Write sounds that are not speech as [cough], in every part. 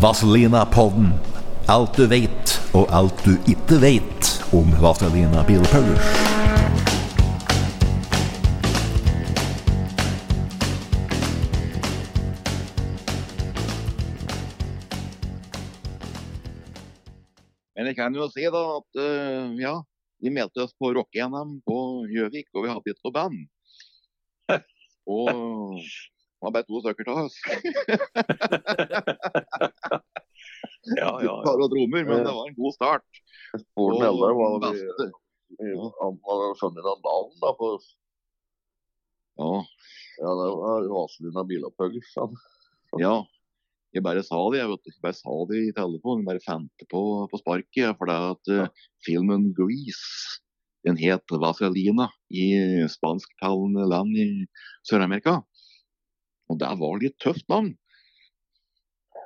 Vazelina-podden. Alt du vet, og alt du ikke vet om Vazelina Bilpullers. Men jeg kan jo si da at uh, ja, vi meldte oss på rock-NM på Gjøvik, og vi hadde ikke noe band. [laughs] Og det var bare to stykker av oss. [laughs] Trommer, men det var en god start. Sporen Eldar var vi beste. Han navn, da. På... Ja, ja, det var Vazelina Bilopphuggers. han. ja. Jeg bare sa det, jeg vet. Jeg bare sa det i telefonen. Jeg bare fant på, på sparket. For det at uh, filmen 'Grease' den het Vaselina i spansktalende land i Sør-Amerika. Og det var litt tøft navn.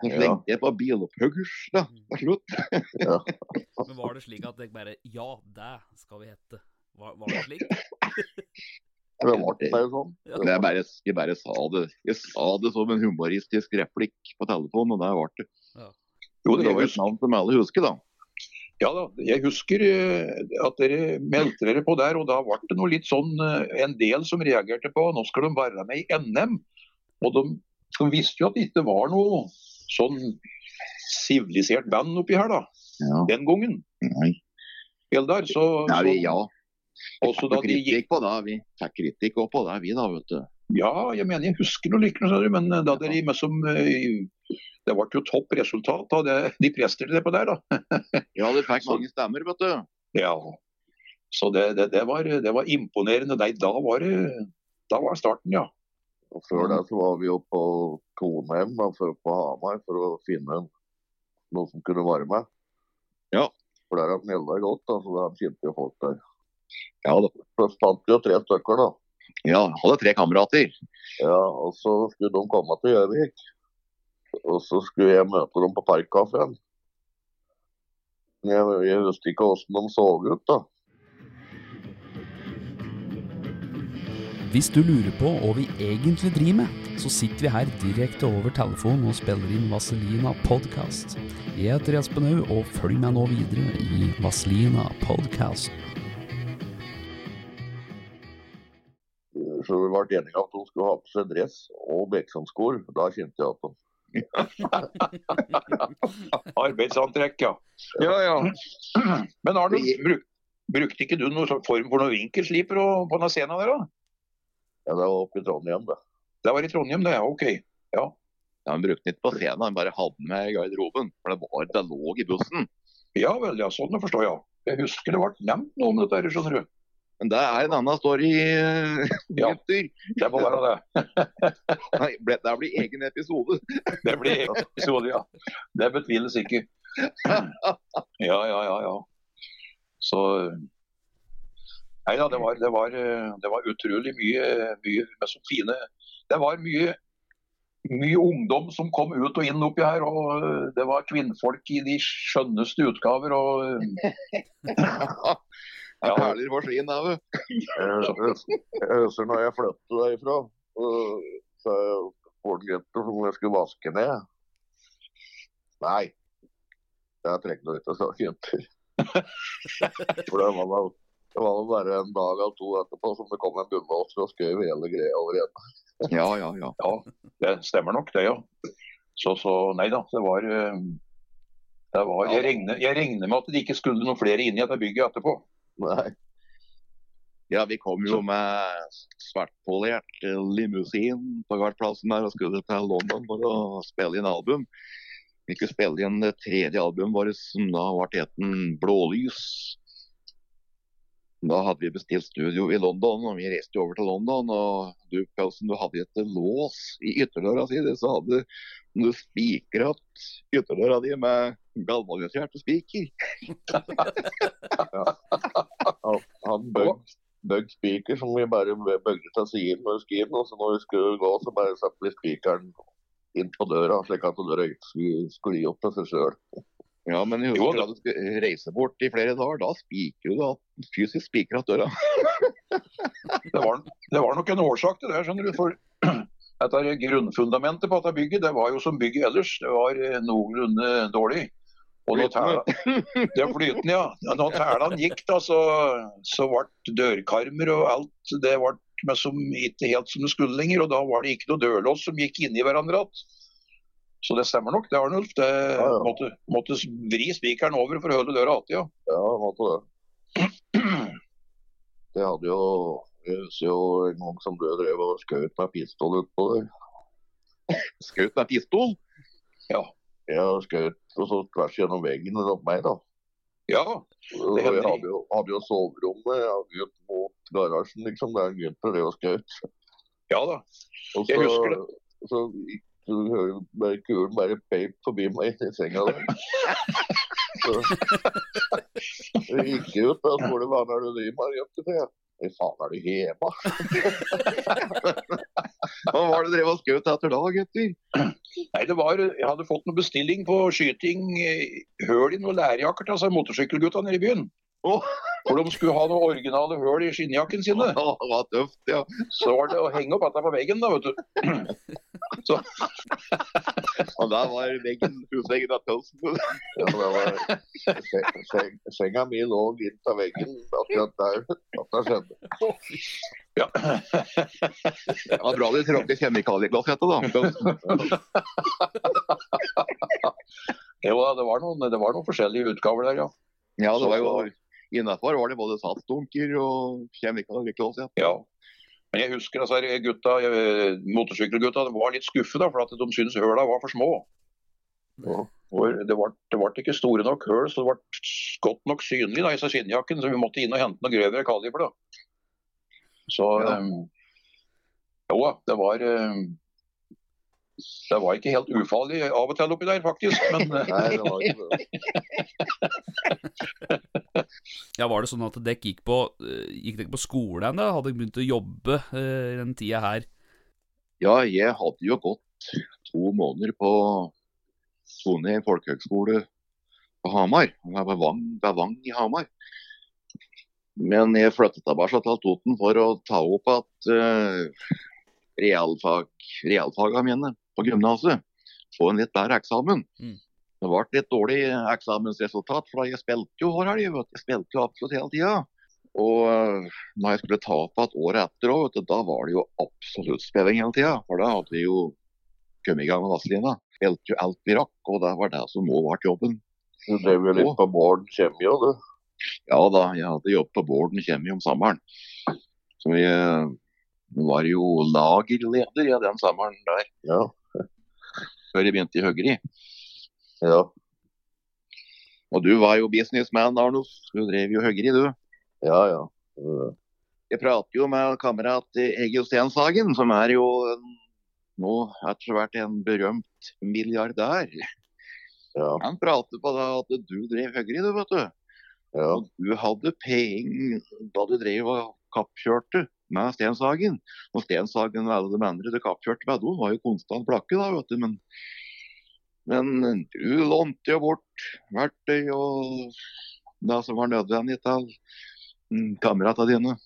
Ja. slengte jeg på Bilopphuggers da, til slutt. [laughs] Ja. Men var det slik at jeg bare Ja, det skal vi hete. Var, var det slik? Det ble bare sånn. Jeg bare, jeg bare sa det Jeg sa det som en humoristisk replikk på telefonen, og der ble det. Jo, Det var jo et navn som alle husker, da. Ja da, jeg husker eh, at dere meldte dere på der, og da ble det noe litt sånn eh, en del som reagerte på nå skal de være med i NM. Og de, de visste jo at det ikke var noe sånn sivilisert band oppi her da, Ja. den gangen. Nei. Eldar, så, Ja, vi, ja. også da de gikk på det. Vi fikk kritikk òg på det, vi da, vet du. Ja, jeg mener jeg husker noe likt, men eh, da dere med som eh, Det ble jo topp resultat av det de presterte på der, da. [laughs] Ja, det fikk mange stemmer, vet du. Ja. Så det, det, det, var, det var imponerende. Nei, da var det Da var starten, ja. Og Før det så var vi jo på Toneheim da, for, på Hamar for å finne noe som kunne være med. Ja. For der har Eldar gått, så da kjente jo folk der. Ja, da. Så fant vi jo tre stykker, da. ja hadde tre kamerater. Ja, Og så skulle de komme til Gjøvik. Og så skulle jeg møte dem på Parkkafeen. Jeg, jeg husker ikke åssen de så ut, da. Hvis du lurer på hva vi egentlig driver med, så sitter vi her direkte over telefonen og spiller inn Vaselina Podcast. Jeg heter Espen Haug, og følg meg nå videre i Vaselina Podcast. Så vi ble enige om at hun skulle ha på seg dress og Beksandsko. Da kjente jeg at hun [laughs] Arbeidsantrekk, ja. Ja, ja. Men Arne, bruk, brukte ikke du noen sånn form for noen vinkelsliper på scenen der, da? Ja, det var oppe i Trondheim, det. Det var i Trondheim, det, ja. OK. ja ja Han brukte den ikke på scenen, han bare hadde den med i garderoben. For det var det lå i bussen. Ja vel, ja. Sånn det forstår jeg. Jeg husker det ble nevnt noe om dette, skjønner du. Men det er en annen story, eh, [laughs] Ja. Det må være det. [laughs] Nei, ble- det blir egen episode. [laughs] Det blir egen episode, ja. Det betviles ikke. Ja, ja, ja. ja. Så Nei da, det var, det var, det var utrolig mye, mye med så fine Det var mye, mye ungdom som kom ut og inn oppi her. og Det var kvinnfolk i de skjønneste utgaver. og [laughs] Ja. Perler for skien, da, vet du. Jeg husker- når jeg flyttet derifra, så spurte gutter om jeg skulle vaske ned. Nei, jeg trenger ikke så jenter. For det var, vel- det var jo bare en dag eller to etterpå som det kom en bunnvasker og skrev hele greia allerede. [laughs] Ja, ja, ja. Ja, det stemmer nok det, ja. Så, så nei da, det var, eh, det var jeg, regner, jeg regner med at det ikke skulle noen flere inn i dette bygget etterpå. Nei. Ja, vi kom jo med svartpolert limousin på Gartplassen der og skulle til London for å spille inn album. Vi skulle spille inn det tredje albumet vårt, som da ble heten Blålys. Da hadde vi bestilt studio i London, og vi reiste over til London. Og du, Pelsen, du hadde et lås i ytterdøra si, så hadde du spikra ytterdøra di med galvaniserte spiker. Han, bøgg, spiker som vi bare bøgde til siden når vi skulle. Og så når vi skulle gå, så bare satte vi spikeren inn på døra, slik at døra ikke skulle skli opp til seg sjøl. Ja, men Jo, da du skulle reise bort i flere dager, da spiker du da fysisk spiker at døra. [laughs] Det var, det var nok en årsak til det, skjønner du. For [clears throat] dette grunnfundamentet på dette bygget, det var jo som bygget ellers. Det var eh, noenlunde dårlig. Og når tæla, [laughs] det er flytende, ja. Når tælene gikk, da, så, så ble dørkarmer og alt det ble som ikke helt som det skulle lenger. Og da var det ikke noe dørlås som gikk inn i hverandre igjen. Så det stemmer nok, det, Arnulf. Det ja. måtte, måtte vri spikeren over for å holde døra igjen. Ja. Ja, måtte det. [clears throat] Det hadde jo Jeg husker jo en gang som du drev og skjøt med pistol utpå der. [clears throat] Skjøt med pistol. Jeg skjøt og så tvers gjennom veggen rundt meg, da. ja. Det jeg hadde jo, hadde jo soverommet ja, ut mot garasjen, liksom, der Gunther drev og skjøt. Ja da. Jeg Også, husker det. så gikk du hører bare kulen bare peip forbi meg i senga der. Så jeg gikk ut og spurte hva er det du driver med, Jøtte, Hva faen, er du hjemme? Hva var det dere var skaut etter da, gutter? Nei, det var, Jeg hadde fått noen bestilling på skyting eh, høl i noen lærjakker til altså, motorsykkelgutta nede i byen. Oh. For de skulle ha noen originale høl i skinnjakken sine. Oh, det var tøft, ja. Så var det å henge opp dette på veggen, da, vet du. [laughs] Og der var veggen, husveggen av pølsen. [laughs] Ja, det var, se, se, senga mi lå av veggen akkurat der at det skjedde. Ja. Det var bra de tråkte kjemikalieglassettet, da. [laughs] det, var, det var noen, det var noen forskjellige utgaver der, ja. Ja, det var jo Innafor var det både satsdunker og kjemikalieglassett. ja. Men jeg husker altså, gutta, eh, motorsykkelgutta var litt skuffet for at de syntes høla var for små. Og det ble, det ble ikke store nok høl, så det ble godt nok synlig da, i skinnjakken, så vi måtte inn og hente noe grøvere kaliber. da. Så Ja. um, jo da, det var eh, Det var ikke helt ufarlig av og til oppi der, faktisk. Men [laughs] eh, Nei, det var ikke det. [laughs] Ja, Var det sånn at dere gikk på eh, Gikk dere på skole ennå? Hadde dere begynt å jobbe uh, den tida her? Ja, jeg hadde jo gått to måneder på Sonøy folkehøgskole på Hamar. Ved Vang, ved Vang i Hamar. Men jeg flyttet tilbake til Toten for å ta opp igjen realfag, realfagene mine på gymnaset. Få en litt bedre eksamen. Mm. Det ble litt dårlig eksamensresultat, for jeg spilte jo hver helg. Jeg spilte jo absolutt hele tida. Og øh, når jeg skulle ta opp igjen året etter òg, da var det jo absolutt spilling hele tida. For da hadde vi jo kommet i gang med Vazelina. Spilte jo alt vi rakk, og det var det som nå ble jobben. Du drev jo litt på Bård Kjemjo, du. Ja da, jeg hadde jobb på Bården Kjemi om sommeren. Så jeg øh, var jo lagerleder i den sommeren der, Ja. Før jeg begynte i Høgri. Ja. Og du var jo businessman, Arnulf. Du drev jo Høgri, du. Ja, ja. Jeg prater jo med kamerat Egil Stenshagen, som er jo nå etter hvert en berømt milliardær. ja. Han prater på deg at du drev Høgri, du, vet du. ja. Og du hadde penger da du drev og kappkjørte med Stenshagen. Og Stenshagen og alle de andre det kappkjørte med, de var jo konstant blakke, da, vet du. Men, men du lånte jo bort verktøy og det som var nødvendig til mm, kameratene dine.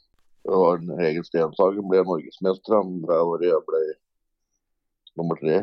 Det var Egil Stenshagen ble norgesmester han jeg ble nummer tre.